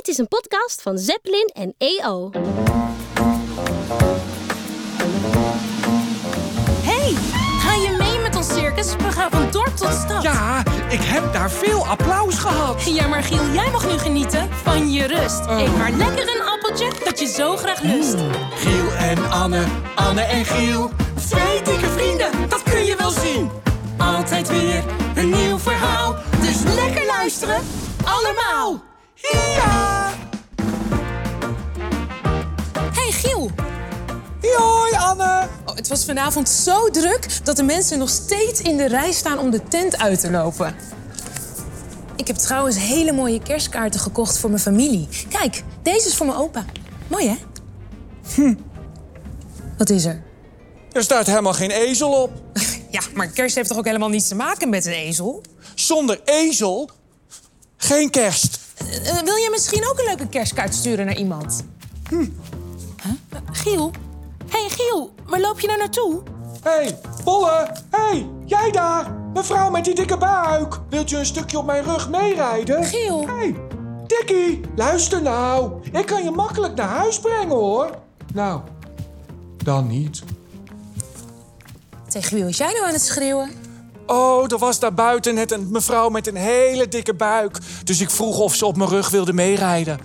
Dit is een podcast van Zeppelin en EO. Hey, ga je mee met ons circus? We gaan van dorp tot stad. Ja, ik heb daar veel applaus gehad. Ja, maar Giel, jij mag nu genieten van je rust. Oh. Eet maar lekker een appeltje dat je zo graag lust. Giel en Anne, Anne en Giel. Twee dikke vrienden, dat kun je wel zien. Altijd weer een nieuw verhaal. Dus lekker luisteren, allemaal. Ja! Hey Giel, Hoi Anne. oh, het was vanavond zo druk dat de mensen nog steeds in de rij staan om de tent uit te lopen. Ik heb trouwens hele mooie kerstkaarten gekocht voor mijn familie. Kijk, deze is voor mijn opa. Mooi hè? Hm. Wat is er? Er staat helemaal geen ezel op. Ja, maar kerst heeft toch ook helemaal niets te maken met een ezel? Zonder ezel, geen kerst. Eh, wil je misschien ook een leuke kerstkaart sturen naar iemand? Hm. Giel? hey, Giel, waar loop je nou naartoe? Hé, hey, Bolle. Hé, hey, jij daar. Mevrouw met die dikke buik. Wilt je een stukje op mijn rug meerijden? Giel. Hé, hey, Dikkie, luister nou. Ik kan je makkelijk naar huis brengen, hoor. Nou, dan niet. Tegen wie was jij nou aan het schreeuwen? Oh, er was daar buiten net een mevrouw met een hele dikke buik. Dus ik vroeg of ze op mijn rug wilde meerijden.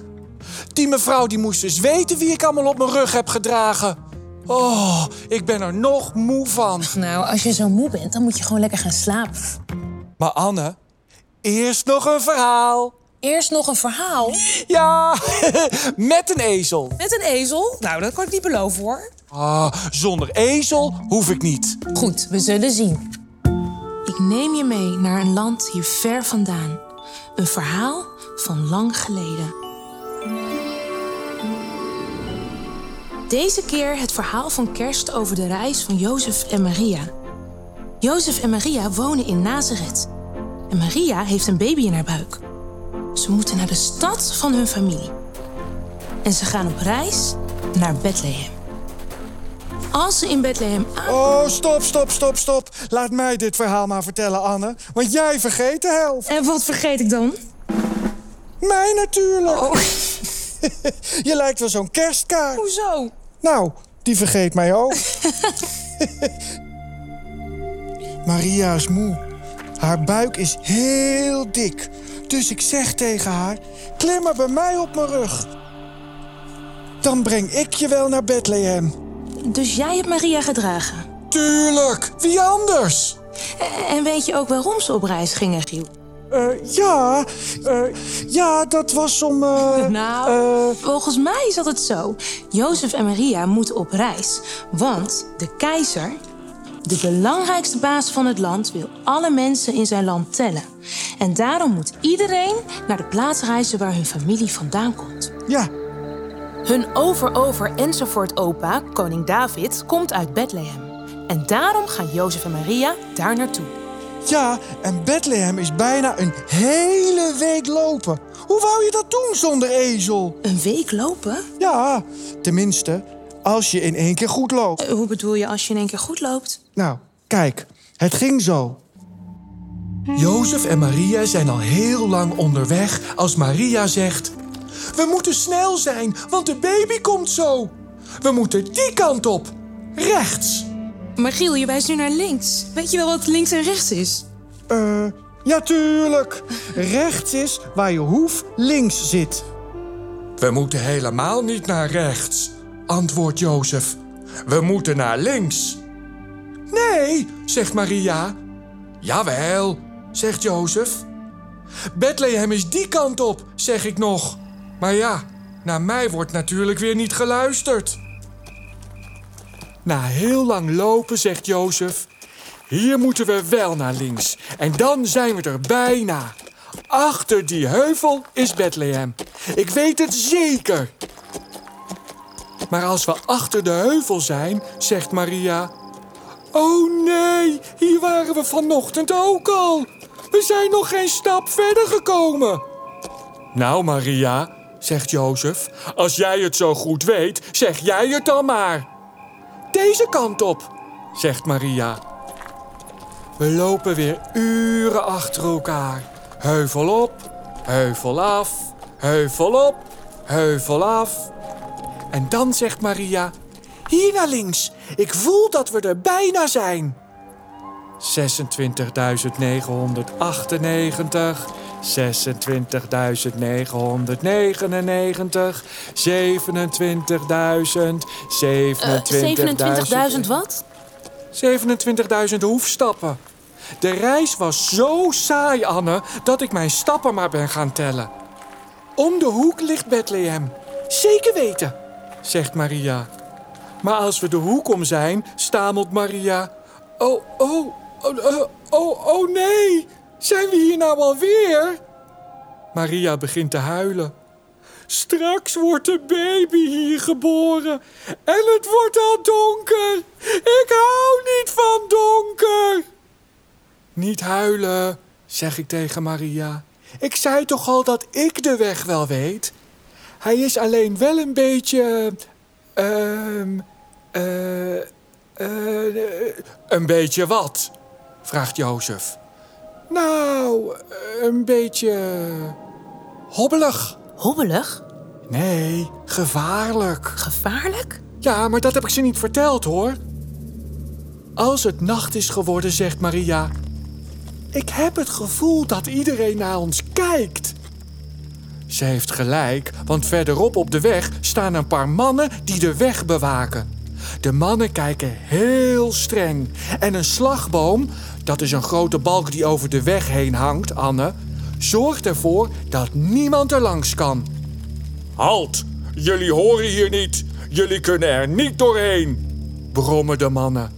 Die mevrouw die moest dus weten wie ik allemaal op mijn rug heb gedragen. Oh, ik ben er nog moe van. Nou, als je zo moe bent, dan moet je gewoon lekker gaan slapen. Maar Anne, eerst nog een verhaal. Eerst nog een verhaal Ja, met een ezel. met een ezel. Nou, dat kan ik niet beloven hoor. Ah, zonder ezel hoef ik niet. Goed, we zullen zien. Neem je mee naar een land hier ver vandaan. Een verhaal van lang geleden. Deze keer het verhaal van kerst over de reis van Jozef en Maria. Jozef en Maria wonen in Nazareth. En Maria heeft een baby in haar buik. Ze moeten naar de stad van hun familie. En ze gaan op reis naar Bethlehem. Als ze in Bethlehem aan... Oh, stop, stop, stop, stop. Laat mij dit verhaal maar vertellen, Anne. Want jij vergeet de helft. En wat vergeet ik dan? Mij natuurlijk. Oh, Je lijkt wel zo'n kerstkaart. hoezo? Nou, die vergeet mij ook. Maria is moe. Haar buik is heel dik. Dus ik zeg tegen haar: klim maar bij mij op mijn rug. Dan breng ik je wel naar Bethlehem. Dus jij hebt Maria gedragen. Tuurlijk, wie anders? En weet je ook waarom ze op reis gingen, Giel? Eh, ja, eh, ja, dat was om. eh, Nou, eh, volgens mij zat het zo. Jozef en Maria moeten op reis. Want de keizer, de belangrijkste baas van het land, wil alle mensen in zijn land tellen. En daarom moet iedereen naar de plaats reizen waar hun familie vandaan komt. ja, Hun over-over enzovoort opa, koning David, komt uit Bethlehem. En daarom gaan Jozef en Maria daar naartoe. ja, en Bethlehem is bijna een hele week lopen. Hoe wou je dat doen zonder ezel? Een week lopen? Ja, tenminste, als je in één keer goed loopt. Eh, Hoe bedoel je als je in één keer goed loopt? Nou, kijk, het ging zo. Jozef en Maria zijn al heel lang onderweg als Maria zegt... We moeten snel zijn, want de baby komt zo. We moeten die kant op. Rechts. Maar Giel, je wijst nu naar links. Weet je wel wat links en rechts is? Eh, ja tuurlijk. Rechts is waar je hoef links zit. We moeten helemaal niet naar rechts, antwoordt Jozef. We moeten naar links. Nee, zegt Maria. Jawel, zegt Jozef. Bethlehem is die kant op, zeg ik nog. Maar ja, naar mij wordt natuurlijk weer niet geluisterd. Na heel lang lopen zegt Jozef... Hier moeten we wel naar links. En dan zijn we er bijna. Achter die heuvel is Bethlehem. Ik weet het zeker. Maar als we achter de heuvel zijn, zegt Maria... Oh nee, hier waren we vanochtend ook al. We zijn nog geen stap verder gekomen. Nou, Maria, zegt Jozef, als jij het zo goed weet, zeg jij het dan maar. Deze kant op, zegt Maria. We lopen weer uren achter elkaar. Heuvel op, heuvel af, heuvel op, heuvel af. En dan zegt Maria: Hier naar links. Ik voel dat we er bijna zijn. 26.998, 26.999, 27.000 27.000 wat? 27.000 hoefstappen. De reis was zo saai, Anne, dat ik mijn stappen maar ben gaan tellen. Om de hoek ligt Bethlehem. Zeker weten, zegt Maria. Maar als we de hoek om zijn, stamelt Maria. Oh, oh, oh, oh, oh nee. Zijn we hier nou alweer? Maria begint te huilen. Straks wordt de baby hier geboren. En het wordt al donker. Ik hou niet van donker. Niet huilen, zeg ik tegen Maria. Ik zei toch al dat ik de weg wel weet? Hij is alleen wel een beetje. Ehm. Uh, uh, een beetje wat? vraagt Jozef. Nou, een beetje. hobbelig. Hobbelig? Nee, gevaarlijk. Gevaarlijk? Ja, maar dat heb ik ze niet verteld hoor. Als het nacht is geworden, zegt Maria. Ik heb het gevoel dat iedereen naar ons kijkt. Ze heeft gelijk, want verderop op de weg staan een paar mannen die de weg bewaken. De mannen kijken heel streng. En een slagboom, dat is een grote balk die over de weg heen hangt, Anne, zorgt ervoor dat niemand er langs kan. Halt! Jullie horen hier niet. Jullie kunnen er niet doorheen, brommen de mannen.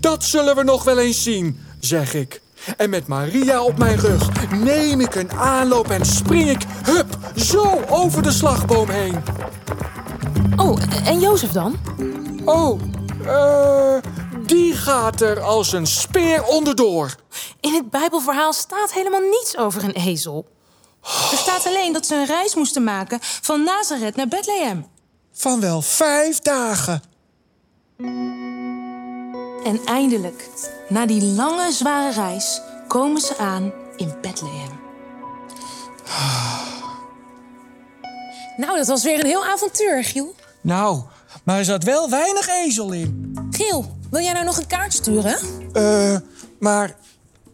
Dat zullen we nog wel eens zien, zeg ik. En met Maria op mijn rug neem ik een aanloop en spring ik, hup, zo over de slagboom heen. Oh, en Jozef dan? Oh, eh, die gaat er als een speer onderdoor. In het Bijbelverhaal staat helemaal niets over een ezel. Er staat alleen dat ze een reis moesten maken van Nazareth naar Bethlehem. Van wel vijf dagen. En eindelijk, na die lange, zware reis, komen ze aan in Bethlehem. Nou, dat was weer een heel avontuur, Giel. Nou, maar er zat wel weinig ezel in. Giel, wil jij nou nog een kaart sturen? Eh, maar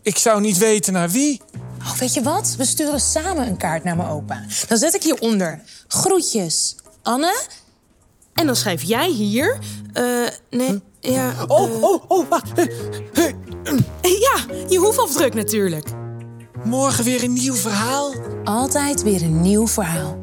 ik zou niet weten naar wie. Oh, weet je wat? We sturen samen een kaart naar mijn opa. Dan zet ik hieronder. Groetjes, Anne. En dan schrijf jij hier... eh nee, ja... Oh, oh, oh, wacht. Ja, je hoefafdruk natuurlijk. Morgen weer een nieuw verhaal. Altijd weer een nieuw verhaal.